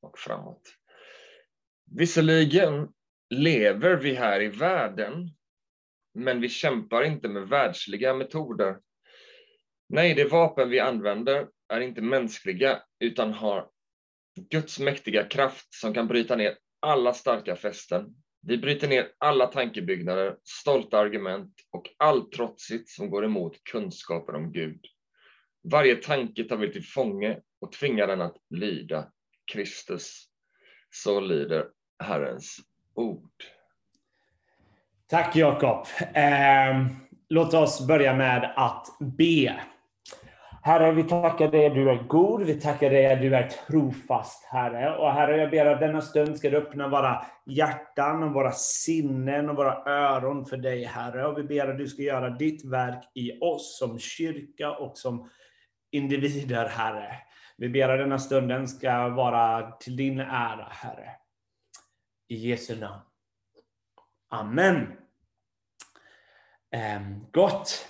och framåt. Visserligen lever vi här i världen, men vi kämpar inte med världsliga metoder. Nej, de vapen vi använder är inte mänskliga utan har Guds mäktiga kraft som kan bryta ner alla starka fästen. Vi bryter ner alla tankebyggnader, stolta argument och allt trotsigt som går emot kunskapen om Gud. Varje tanke tar vi till fånge och tvingar den att lyda Kristus. Så lyder Herrens ord. Tack Jakob. Eh, låt oss börja med att be. Herre, vi tackar dig att du är god. Vi tackar dig att du är trofast, Herre. Och Herre, jag ber att denna stund ska du öppna våra hjärtan och våra sinnen och våra öron för dig, Herre. Och vi ber att du ska göra ditt verk i oss som kyrka och som individer, Herre. Vi ber att denna stunden ska vara till din ära, Herre. I Jesu namn. Amen. Eh, gott.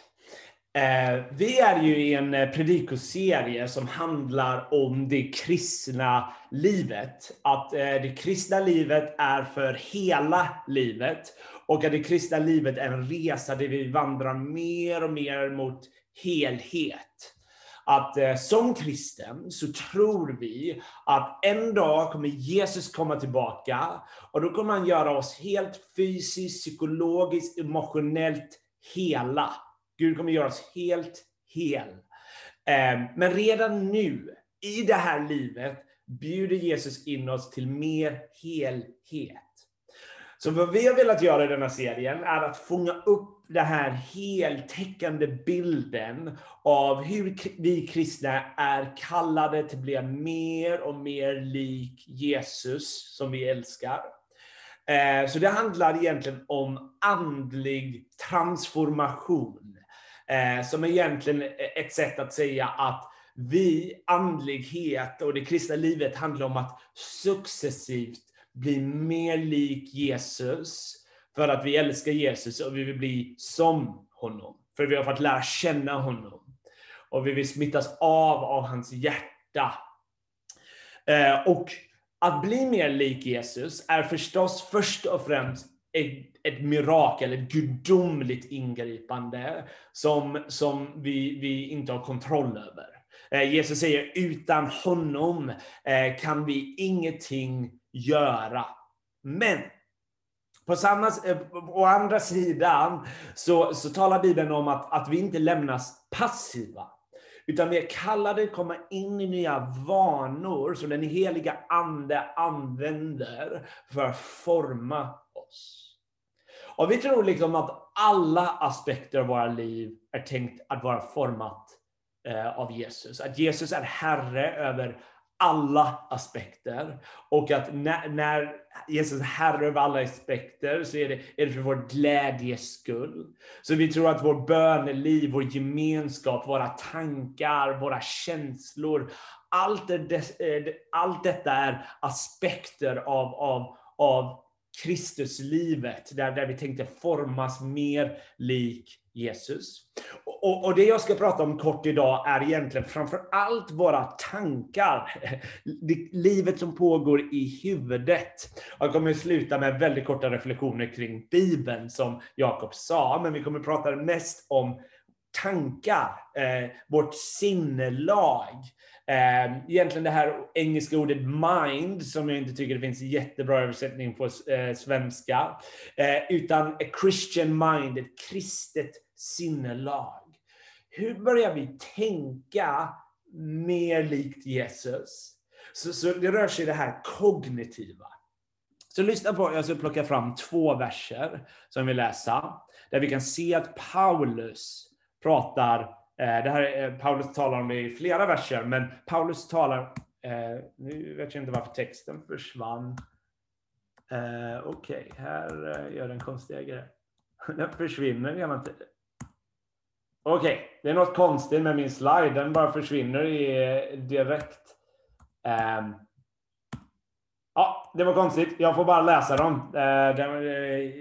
Eh, vi är ju i en eh, predikoserie som handlar om det kristna livet. Att eh, det kristna livet är för hela livet och att det kristna livet är en resa där vi vandrar mer och mer mot helhet att eh, som kristen så tror vi att en dag kommer Jesus komma tillbaka och då kommer han göra oss helt fysiskt, psykologiskt, emotionellt hela. Gud kommer göra oss helt hel. Eh, men redan nu, i det här livet, bjuder Jesus in oss till mer helhet. Så vad vi har velat göra i denna serien är att fånga upp den här heltäckande bilden av hur vi kristna är kallade till att bli mer och mer lik Jesus, som vi älskar. Eh, så det handlar egentligen om andlig transformation, eh, som är egentligen e- ett sätt att säga att vi, andlighet och det kristna livet handlar om att successivt bli mer lik Jesus, för att vi älskar Jesus och vi vill bli som honom. För vi har fått lära känna honom. Och vi vill smittas av av hans hjärta. Eh, och att bli mer lik Jesus är förstås först och främst ett, ett mirakel, ett gudomligt ingripande som, som vi, vi inte har kontroll över. Eh, Jesus säger, utan honom eh, kan vi ingenting göra. Men på samma, eh, å andra sidan så, så talar Bibeln om att, att vi inte lämnas passiva. Utan vi är kallade att komma in i nya vanor som den heliga Ande använder för att forma oss. Och vi tror liksom att alla aspekter av våra liv är tänkt att vara format eh, av Jesus. Att Jesus är Herre över alla aspekter. Och att när, när Jesus är herre över alla aspekter så är det, är det för vår glädjes skull. Så vi tror att vår böneliv, vår gemenskap, våra tankar, våra känslor, allt, är eh, allt detta är aspekter av, av, av Kristuslivet, där, där vi tänkte formas mer lik Jesus. Och, och, det jag ska prata om kort idag är egentligen framför allt våra tankar. Livet som pågår i huvudet. Jag kommer att sluta med väldigt korta reflektioner kring Bibeln, som Jakob sa, men vi kommer att prata mest om tankar, eh, vårt sinnelag. Eh, egentligen det här engelska ordet mind, som jag inte tycker det finns jättebra översättning på eh, svenska, eh, utan a Christian mind, ett kristet sinnelag. Hur börjar vi tänka mer likt Jesus? Så, så det rör sig i det här kognitiva. Så lyssna på, jag ska plocka fram två verser som vi läser. där vi kan se att Paulus pratar, eh, det här, eh, Paulus talar om det i flera verser, men Paulus talar, eh, nu vet jag inte varför texten försvann. Eh, Okej, okay, här eh, gör den konstiga grejer. Den försvinner hela tiden. Okej, okay. det är något konstigt med min slide. Den bara försvinner i, eh, direkt. Um, ja, det var konstigt. Jag får bara läsa dem. Uh, det,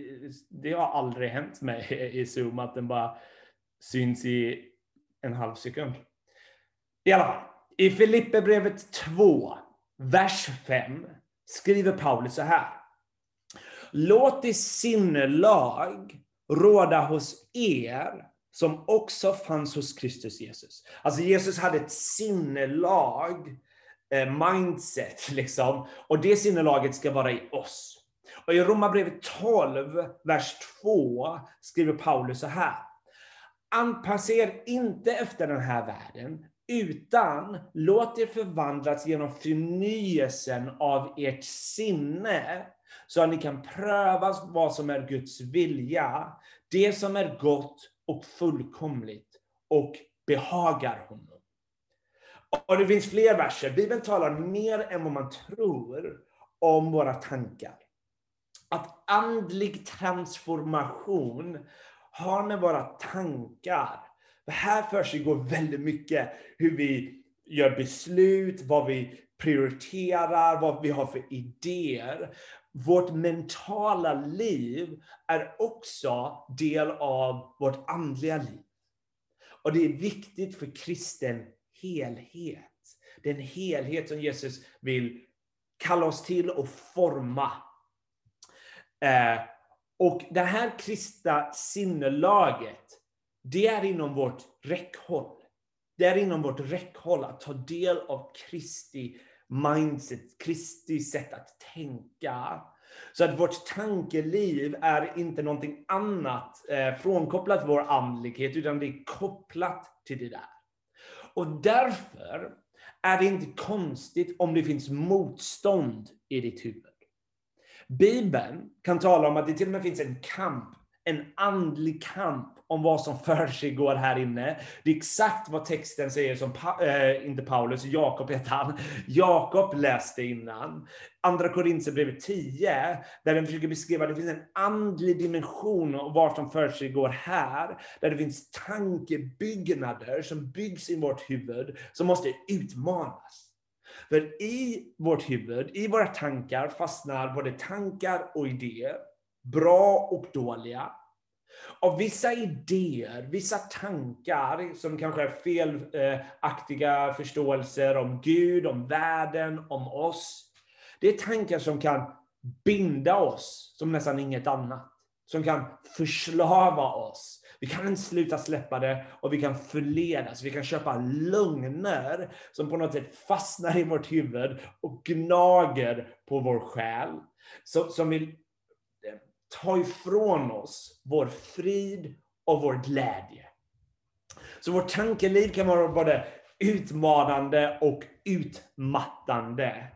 det har aldrig hänt mig i Zoom att den bara syns i en halv sekund. I alla fall, i Filipperbrevet 2, vers 5, skriver Paulus så här. Låt ditt sinnelag råda hos er som också fanns hos Kristus Jesus. Alltså Jesus hade ett sinnelag, eh, mindset, liksom. Och det sinnelaget ska vara i oss. Och i Romarbrevet 12, vers 2, skriver Paulus så här. Anpassa er inte efter den här världen, utan låt er förvandlas genom förnyelsen av ert sinne, så att ni kan pröva vad som är Guds vilja, det som är gott och fullkomligt och behagar honom. Och det finns fler verser. Bibeln talar mer än vad man tror om våra tankar. Att andlig transformation har med våra tankar. För här försiggår väldigt mycket hur vi gör beslut, vad vi prioriterar, vad vi har för idéer. Vårt mentala liv är också del av vårt andliga liv. Och det är viktigt för kristen helhet. Den helhet som Jesus vill kalla oss till och forma. Eh, och det här kristna sinnelaget, det är inom vårt räckhåll. Det är inom vårt räckhåll att ta del av Kristi mindset, Kristi sätt att tänka. Så att vårt tankeliv är inte någonting annat eh, frånkopplat vår andlighet, utan det är kopplat till det där. Och därför är det inte konstigt om det finns motstånd i ditt huvud. Bibeln kan tala om att det till och med finns en kamp, en andlig kamp om vad som för sig går här inne. Det är exakt vad texten säger, som äh, inte Paulus, Jakob heter han. Jakob läste innan. Andra Korintierbrevet 10, där den försöker beskriva att det finns en andlig dimension av vad som för sig går här. Där det finns tankebyggnader som byggs i vårt huvud, som måste utmanas. För i vårt huvud, i våra tankar fastnar både tankar och idéer, bra och dåliga. Och vissa idéer, vissa tankar som kanske är felaktiga förståelser om Gud, om världen, om oss. Det är tankar som kan binda oss som nästan inget annat. Som kan förslava oss vi kan sluta släppa det och vi kan förledas. Vi kan köpa lögner som på något sätt fastnar i vårt huvud och gnager på vår själ. Som vill eh, ta ifrån oss vår frid och vår glädje. Så vårt tankeliv kan vara både utmanande och utmattande.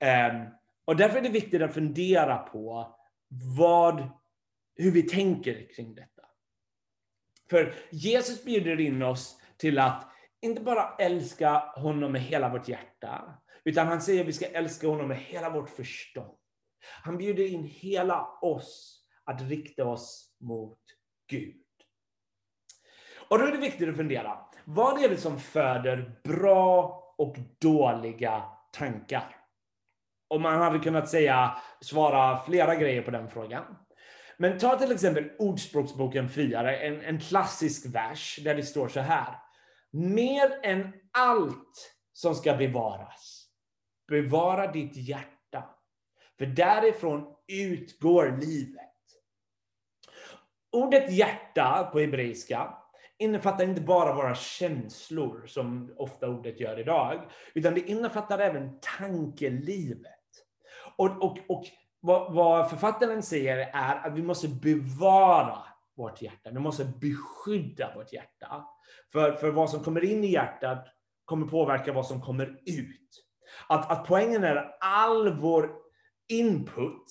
Ehm, och därför är det viktigt att fundera på vad, hur vi tänker kring detta. För Jesus bjuder in oss till att inte bara älska honom med hela vårt hjärta, utan han säger att vi ska älska honom med hela vårt förstånd. Han bjuder in hela oss att rikta oss mot Gud. Och då är det viktigt att fundera, vad är det som föder bra och dåliga tankar? Och man hade kunnat säga, svara flera grejer på den frågan. Men ta till exempel Ordspråksboken friare, en, en klassisk vers där det står så här. Mer än allt som ska bevaras, bevara ditt hjärta. För därifrån utgår livet. Ordet hjärta på hebreiska innefattar inte bara våra känslor, som ofta ordet gör idag, utan det innefattar även tankelivet. Och, och, och vad, vad författaren säger är att vi måste bevara vårt hjärta. Vi måste beskydda vårt hjärta. För, för vad som kommer in i hjärtat kommer påverka vad som kommer ut. Att, att poängen är att all vår input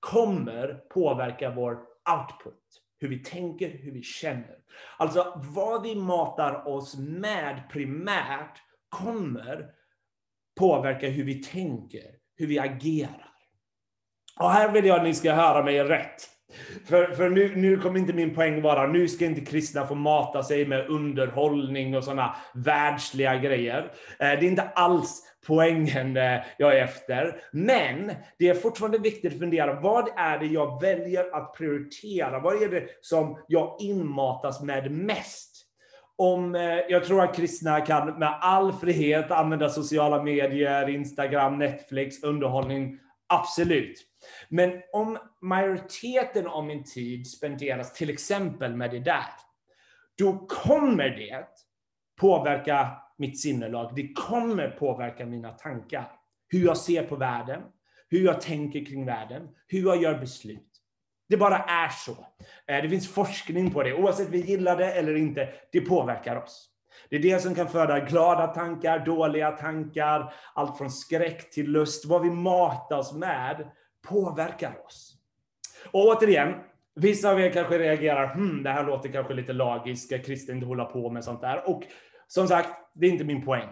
kommer påverka vår output. Hur vi tänker, hur vi känner. Alltså vad vi matar oss med primärt kommer påverka hur vi tänker, hur vi agerar. Och här vill jag att ni ska höra mig rätt. För, för nu, nu kommer inte min poäng vara, nu ska inte kristna få mata sig med underhållning och sådana världsliga grejer. Eh, det är inte alls poängen eh, jag är efter. Men det är fortfarande viktigt att fundera, vad är det jag väljer att prioritera? Vad är det som jag inmatas med mest? om, eh, jag tror att kristna kan med all frihet använda sociala medier, Instagram, Netflix, underhållning. Absolut. Men om majoriteten av min tid spenderas till exempel med det där, då kommer det påverka mitt sinnelag. Det kommer påverka mina tankar. Hur jag ser på världen, hur jag tänker kring världen, hur jag gör beslut. Det bara är så. Eh, det finns forskning på det. Oavsett vi gillar det eller inte, det påverkar oss. Det är det som kan föda glada tankar, dåliga tankar, allt från skräck till lust. Vad vi matas med påverkar oss. Och återigen, vissa av er kanske reagerar, hmm, det här låter kanske lite lagiskt, ska kristen inte hålla på med sånt där? Och som sagt, det är inte min poäng.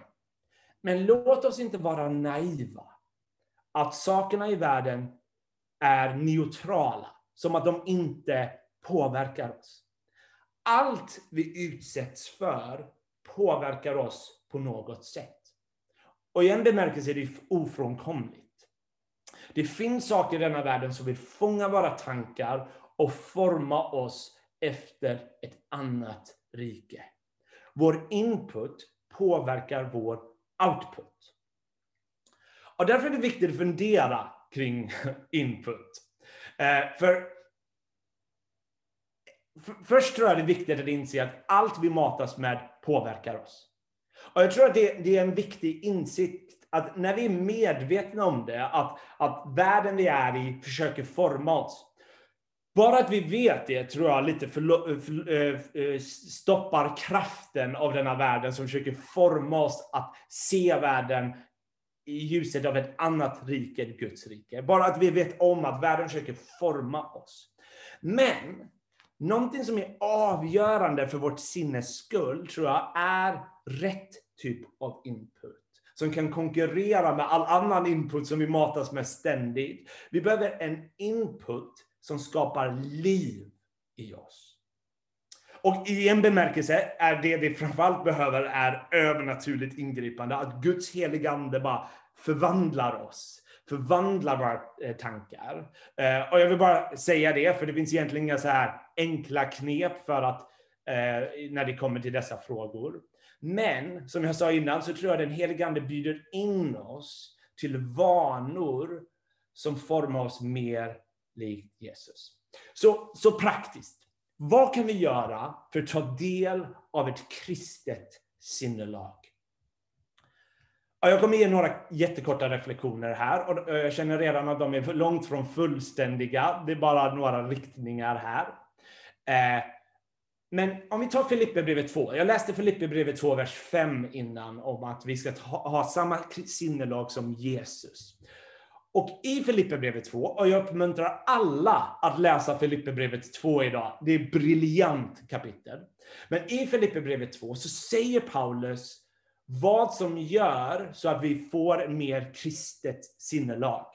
Men låt oss inte vara naiva. Att sakerna i världen är neutrala, som att de inte påverkar oss. Allt vi utsätts för påverkar oss på något sätt. Och i en bemärkelse är det ofrånkomligt. Det finns saker i denna världen som vill fånga våra tankar och forma oss efter ett annat rike. Vår input påverkar vår output. Och därför är det viktigt att fundera kring input. Eh, för, för först tror jag det är viktigt att inse att allt vi matas med påverkar oss. Och jag tror att det, det är en viktig insikt att när vi är medvetna om det, att, att världen vi är i försöker forma oss. Bara att vi vet det tror jag lite för, eh, för, eh, eh, stoppar kraften av denna världen som försöker forma oss att se världen i ljuset av ett annat rike, än Guds rike. Bara att vi vet om att världen försöker forma oss. Men någonting som är avgörande för vårt sinnes skull, tror jag, är rätt typ av input som kan konkurrera med all annan input som vi matas med ständigt. Vi behöver en input som skapar liv i oss. Och i en bemärkelse är det vi framförallt behöver är övernaturligt ingripande. Att Guds heliga Ande bara förvandlar oss. Förvandlar våra eh, tankar. Eh, och jag vill bara säga det, för det finns egentligen inga så här enkla knep för att eh, när det kommer till dessa frågor. Men som jag sa innan så tror jag den helige Ande bjuder in oss till vanor som formar oss mer likt Jesus. Så, så praktiskt. Vad kan vi göra för att ta del av ett kristet sinnelag? Jag kommer ge några jättekorta reflektioner här och jag känner redan att de är långt från fullständiga. Det är bara några riktningar här. Eh, men om vi tar Filipperbrevet 2. Jag läste Filipperbrevet 2, vers 5 innan om att vi ska ha, ha samma sinnelag som Jesus. Och i Filipperbrevet 2, och jag uppmuntrar alla att läsa Filipperbrevet 2 idag. Det är ett briljant kapitel. Men i Filipperbrevet 2 så säger Paulus vad som gör så att vi får mer kristet sinnelag.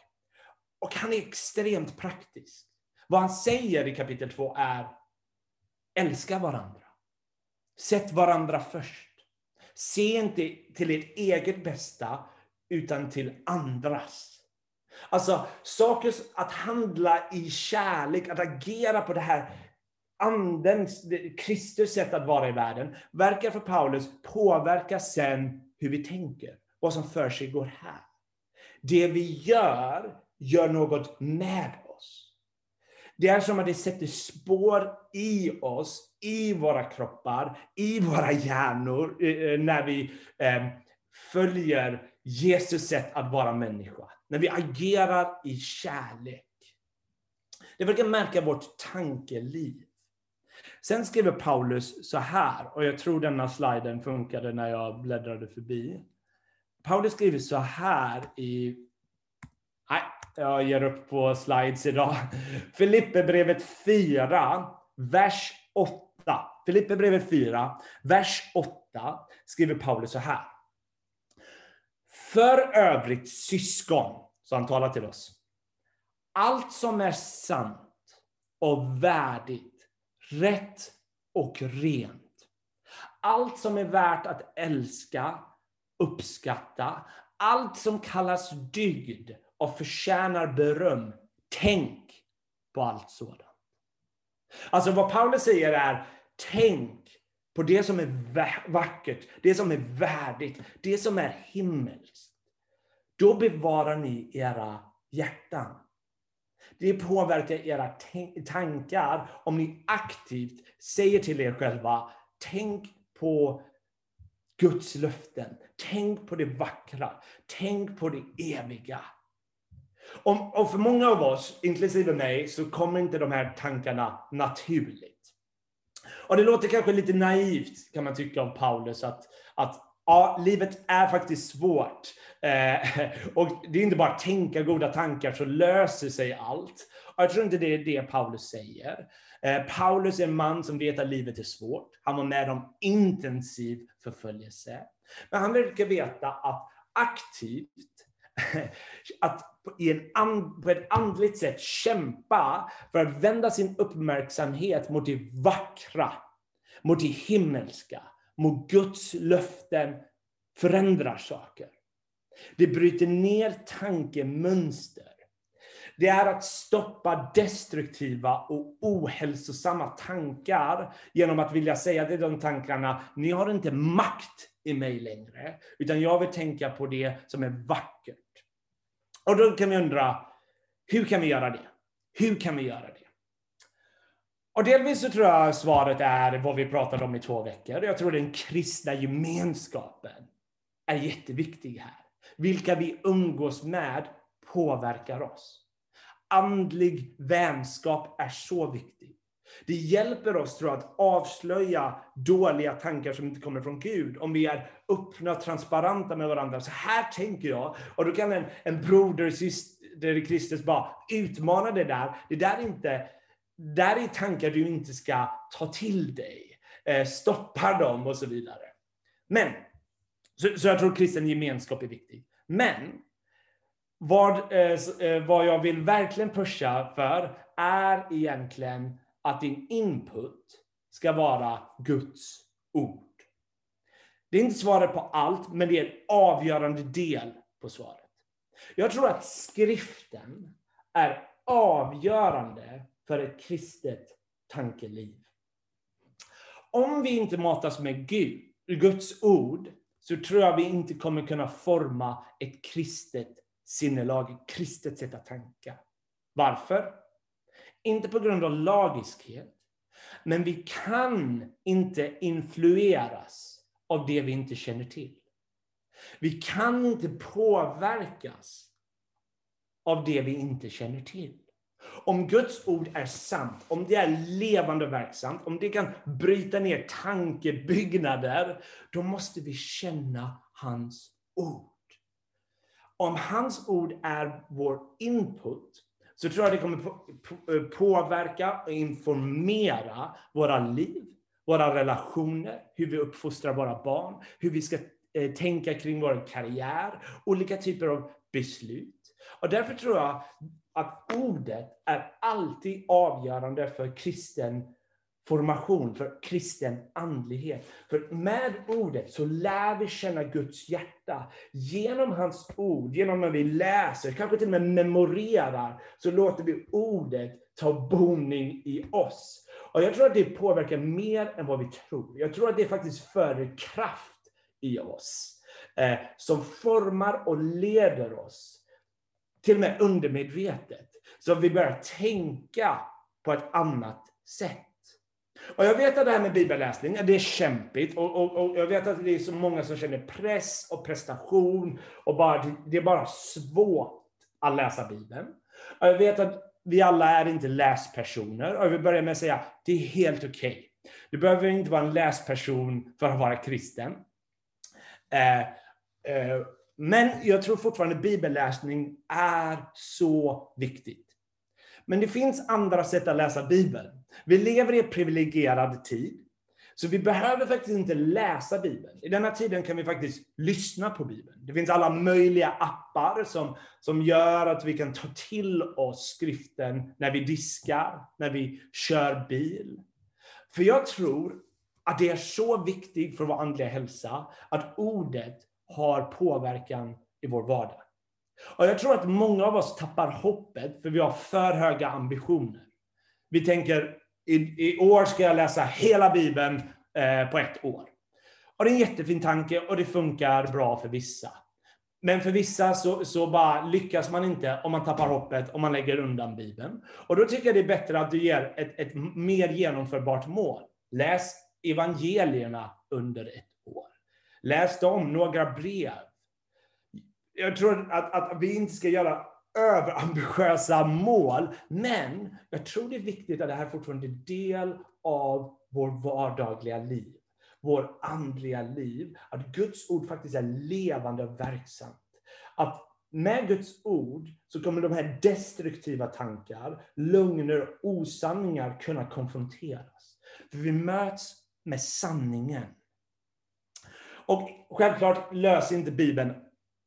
Och han är extremt praktisk. Vad han säger i kapitel 2 är Älska varandra. Sätt varandra först. Se inte till ert eget bästa, utan till andras. Alltså, saker att handla i kärlek, att agera på det här andens, Kristus sätt att vara i världen, verkar för Paulus påverka sen hur vi tänker, vad som för sig går här. Det vi gör, gör något med oss det är som att det sätter spår i oss, i våra kroppar, i våra hjärnor, eh, när vi eh, följer Jesus sätt att vara människa. När vi agerar i kärlek. Det verkar märka vårt tankeliv. Sen skriver Paulus så här, och jag tror denna sliden funkade när jag bläddrade förbi. Paulus skriver så här i... Nej, jag ger upp på slides idag. Filipperbrevet 4, vers 8. Filipperbrevet 4, vers 8 skriver Paulus så här. För övrigt syskon, så han talar till oss. Allt som är sant och värdigt, rätt och rent. Allt som är värt att älska, uppskatta, allt som kallas dygd och förtjänar beröm. Tänk på allt sådant. Alltså vad Paulus säger är, tänk på det som är vackert, det som är värdigt, det som är himmelskt, då bevarar ni era hjärtan. Det påverkar era tankar om ni aktivt säger till er själva, tänk på Guds löften. Tänk på det vackra. Tänk på det eviga. Om, och för många av oss, inklusive mig, så kommer inte de här tankarna naturligt. Och det låter kanske lite naivt, kan man tycka, av Paulus, att, att ja, livet är faktiskt svårt. Eh, och det är inte bara att tänka goda tankar så löser sig allt. Och jag tror inte det är det Paulus säger. Eh, Paulus är en man som vet att livet är svårt. Han var med om intensiv förföljelse. Men han verkar veta att aktivt, att i en and, på ett andligt sätt kämpa för att vända sin uppmärksamhet mot det vackra, mot det himmelska, mot Guds löften förändrar saker. Det bryter ner tankemönster. Det är att stoppa destruktiva och ohälsosamma tankar genom att vilja säga till de tankarna, ni har inte makt i mig längre, utan jag vill tänka på det som är vackert. Och då kan vi undra, hur kan vi göra det? Hur kan vi göra det? Och delvis så tror jag svaret är vad vi pratade om i två veckor. Jag tror den kristna gemenskapen är jätteviktig här. Vilka vi umgås med påverkar oss. Andlig vänskap är så viktig. Det hjälper oss tror jag, att avslöja dåliga tankar som inte kommer från Gud. Om vi är öppna och transparenta med varandra. Så här tänker jag. Och då kan en, en broder, syster i Kristus bara utmana det där. Det där är inte där är tankar du inte ska ta till dig. Eh, stoppa dem och så vidare. Men, så, så jag tror kristen gemenskap är viktig. Men, vad, eh, eh, vad jag vill verkligen pusha för är egentligen att din input ska vara Guds ord. Det är inte svaret på allt, men det är en avgörande del på svaret. Jag tror att skriften är avgörande för ett kristet tankeliv. Om vi inte matas med Gud, Guds ord, så tror jag vi inte kommer kunna forma ett kristet sinnelag, ett kristet sätt att tänka. Varför? Inte på grund av lagiskhet, men vi kan inte influeras av det vi inte känner till. Vi kan inte påverkas av det vi inte känner till. Om Guds ord är sant, om det är levande och verksamt, om det kan bryta ner tankebyggnader, då måste vi känna hans ord. Om hans ord är vår input, så tror jag det kommer eh, påverka och informera våra liv, våra relationer, hur vi uppfostrar våra barn, hur vi ska eh, tänka kring vår karriär, olika typer av beslut. Och därför tror jag att ordet är alltid avgörande för kristen formation, för kristen andlighet. För med ordet så lär vi känna Guds hjärta. Genom hans ord, genom när vi läser, kanske till och med memorerar, så låter vi ordet ta boning i oss. Och jag tror att det påverkar mer än vad vi tror. Jag tror att det faktiskt föder kraft i oss. Eh, som formar och leder oss till och med undermedvetet. Så vi börjar tänka på ett annat sätt. Och jag vet att det här med bibelläsning, det är kämpigt. Och, och, och, jag vet att det är så många som känner press och prestation. Och bara, det är bara svårt att läsa Bibeln. Och jag vet att vi alla är inte läspersoner. Och jag vill börja med att säga, det är helt okej. Okay. Du behöver inte vara en läsperson för att vara kristen. Eh, eh, men jag tror fortfarande bibelläsning är så viktigt. Men det finns andra sätt att läsa Bibeln. Vi lever i en privilegierad tid. Så vi behöver faktiskt inte läsa Bibeln. I denna tiden kan vi faktiskt lyssna på Bibeln. Det finns alla möjliga appar som, som gör att vi kan ta till oss skriften när vi diskar, när vi kör bil. För jag tror att det är så viktigt för vår andliga hälsa att ordet har påverkan i vår vardag. Och jag tror att många av oss tappar hoppet för vi har för höga ambitioner. Vi tänker, i, i år ska jag läsa hela Bibeln eh, på ett år. Och det är en jättefin tanke och det funkar bra för vissa. Men för vissa så, så bara lyckas man inte om man tappar hoppet och man lägger undan Bibeln. Och då tycker jag det är bättre att du ger ett, ett mer genomförbart mål. Läs evangelierna under ett år. Läs dem, några brev. Jag tror att, att vi inte ska göra överambitiösa mål, men jag tror det är viktigt att det här fortfarande är del av vår vardagliga liv vår andliga liv. Att Guds ord faktiskt är levande och verksamt. Att med Guds ord så kommer de här destruktiva tankar, lögner och osanningar kunna konfronteras. För vi möts med sanningen. Och självklart löser inte Bibeln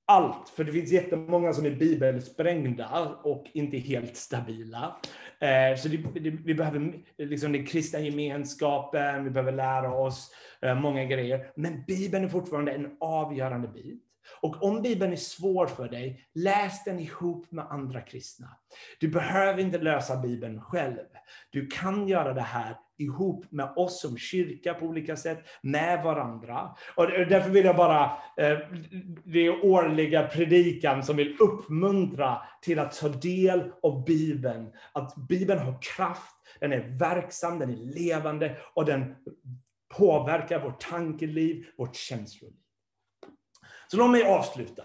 allt, för det finns jättemånga som är bibelsprängda och inte helt stabila. Eh, så det, det, vi behöver liksom den kristna gemenskapen, vi behöver lära oss eh, många grejer. Men Bibeln är fortfarande en avgörande bit. Och om Bibeln är svår för dig, läs den ihop med andra kristna. Du behöver inte lösa Bibeln själv. Du kan göra det här ihop med oss som kyrka på olika sätt, med varandra. Och därför vill jag bara, eh, det är årliga predikan som vill uppmuntra till att ta del av Bibeln. Att Bibeln har kraft, den är verksam, den är levande och den påverkar vårt tankeliv, vårt känsloliv. Så låt mig avsluta.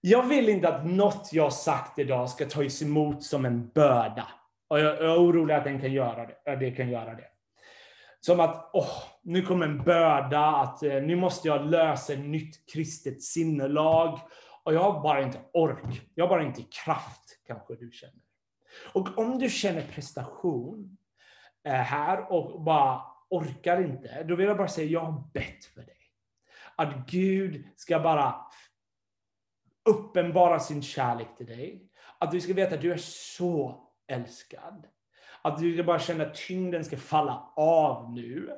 Jag vill inte att något jag sagt idag ska tas emot som en börda. Och jag är orolig att den kan göra det. det kan göra det. Som att, åh, nu kommer en börda, att eh, nu måste jag lösa ett nytt kristet sinnelag. Och jag har bara inte ork. Jag har bara inte kraft, kanske du känner. Och om du känner prestation eh, här och bara orkar inte, då vill jag bara säga, jag har bett för dig. Att Gud ska bara uppenbara sin kärlek till dig. Att du ska veta att du är så älskad. Att du ska bara känna att tyngden ska falla av nu.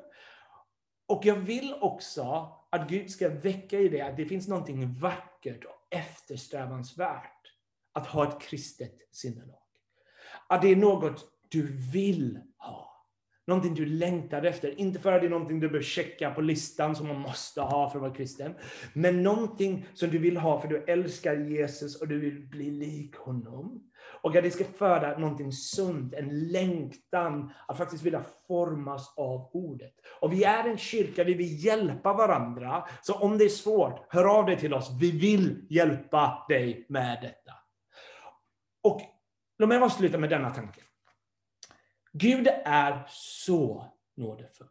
Och jag vill också att Gud ska väcka i dig att det finns någonting vackert och eftersträvansvärt att ha ett kristet sinnelag. Att det är något du vill ha. Någonting du längtar efter. Inte för att det är någonting du behöver checka på listan som man måste ha för att vara kristen. Men någonting som du vill ha för du älskar Jesus och du vill bli lik honom. Och att det ska föda någonting sunt, en längtan att faktiskt vilja formas av ordet. Och vi är en kyrka, vi vill hjälpa varandra. Så om det är svårt, hör av dig till oss. Vi vill hjälpa dig med detta. Och låt mig avsluta med denna tanke. Gud är så nådefull.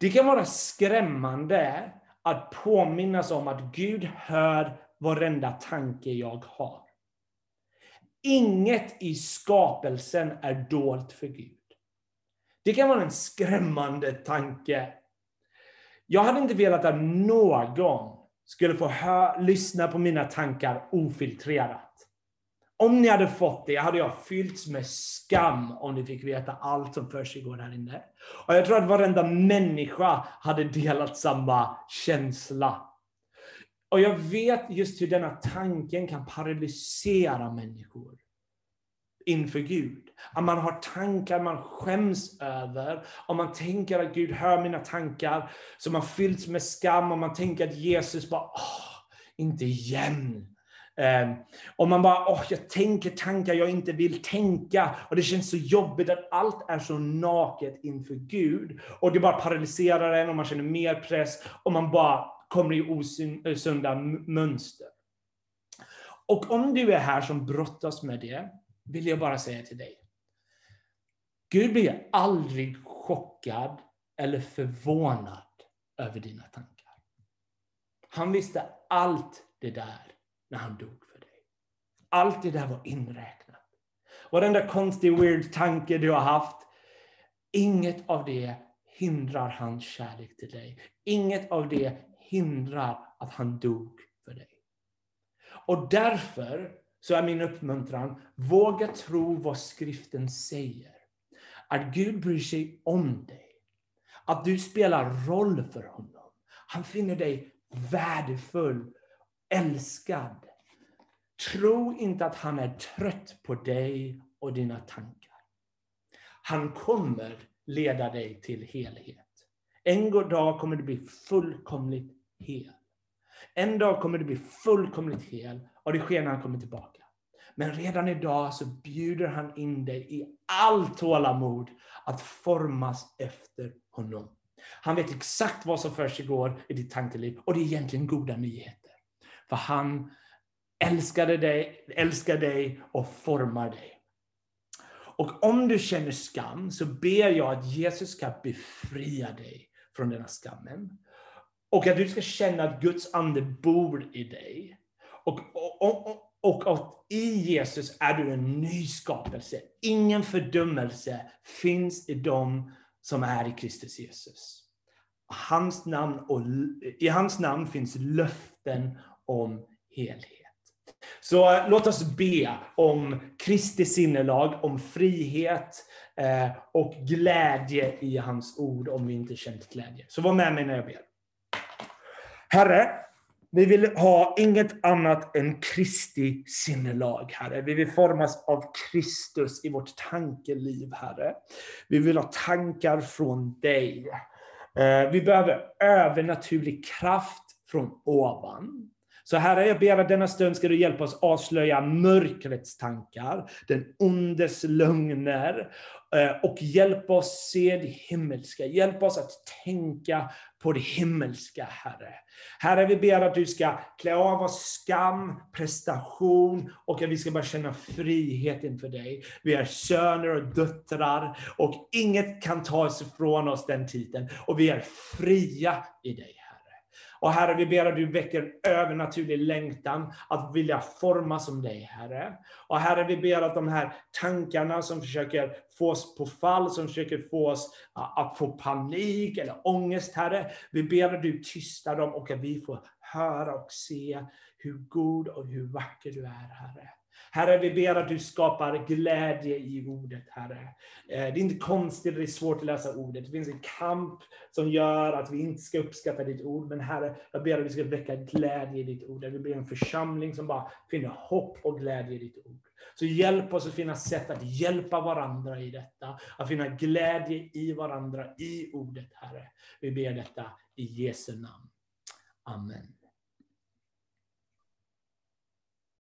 Det kan vara skrämmande att påminnas om att Gud hör varenda tanke jag har. Inget i skapelsen är dolt för Gud. Det kan vara en skrämmande tanke. Jag hade inte velat att någon skulle få lyssna på mina tankar ofiltrerat. Om ni hade fått det hade jag fyllts med skam om ni fick veta allt som försiggår här inne. Och jag tror att varenda människa hade delat samma känsla. Och jag vet just hur denna tanken kan paralysera människor inför Gud. Att man har tankar man skäms över. Om man tänker att Gud hör mina tankar, så man fylls med skam och man tänker att Jesus bara, åh, inte igen. Ehm, om man bara, åh, jag tänker tankar jag inte vill tänka. Och det känns så jobbigt att allt är så naket inför Gud. Och det bara paralyserar en och man känner mer press. Och man bara kommer i osunda eh, mönster. Och om du är här som brottas med det, vill jag bara säga till dig. Gud blir aldrig chockad eller förvånad över dina tankar. Han visste allt det där när han dog för dig. Allt det där var inräknat. Varenda konstig, weird tanke du har haft, inget av det hindrar hans kärlek till dig. Inget av det hindrar att han dog för dig. Och därför så är min uppmuntran, våga tro vad skriften säger. Att Gud bryr sig om dig. Att du spelar roll för honom. Han finner dig värdefull, älskad. Tro inte att han är trött på dig och dina tankar. Han kommer leda dig till helhet. En dag kommer du bli fullkomligt hel. En dag kommer du bli fullkomligt hel och det sker när han kommer tillbaka. Men redan idag så bjuder han in dig i all tålamod att formas efter honom. Han vet exakt vad som försiggår i ditt tankeliv och det är egentligen goda nyheter. För han älskade dig, älskar dig och formar dig. Och om du känner skam så ber jag att Jesus ska befria dig från denna skammen. Och att du ska känna att Guds ande bor i dig. Och, och, och, och att i Jesus är du en ny skapelse. Ingen fördömelse finns i dem som är i Kristus Jesus. Hans namn och, I hans namn finns löften om helhet. Så eh, låt oss be om Kristi sinnelag, om frihet eh, och glädje i hans ord om vi inte känt glädje. Så var med mig när jag ber. Herre, vi vill ha inget annat än Kristi sinnelag, Herre. Vi vill formas av Kristus i vårt tankeliv, Herre. Vi vill ha tankar från dig. Eh, vi behöver övernaturlig kraft från ovan. Så Herre, jag ber att denna stund ska du hjälpa oss avslöja mörkrets tankar, den ondes lögner, eh, och hjälpa oss se det himmelska. Hjälp oss att tänka på det himmelska, Herre. Herre, vi ber att du ska klä av oss skam, prestation och att vi ska bara känna frihet inför dig. Vi är söner och döttrar och inget kan ta ifrån oss den titeln. Och vi är fria i dig. Och Herre, vi ber att du väcker en övernaturlig längtan att vilja forma som dig, Herre. Och Herre, vi ber att de här tankarna som försöker få oss på fall, som försöker få oss att få panik eller ångest, Herre. Vi ber att du tystar dem och att vi får höra och se hur god och hur vacker du är, Herre. Herre, vi ber att du skapar glädje i ordet, Herre. Eh, det är inte konstigt, det är svårt att läsa ordet. Det finns en kamp som gör att vi inte ska uppskatta ditt ord. Men Herre, jag ber att vi ska väcka glädje i ditt ord. Vi blir en församling som bara finner hopp och glädje i ditt ord. Så hjälp oss att finna sätt att hjälpa varandra i detta. Att finna glädje i varandra i ordet, Herre. Vi ber detta i Jesu namn. Amen.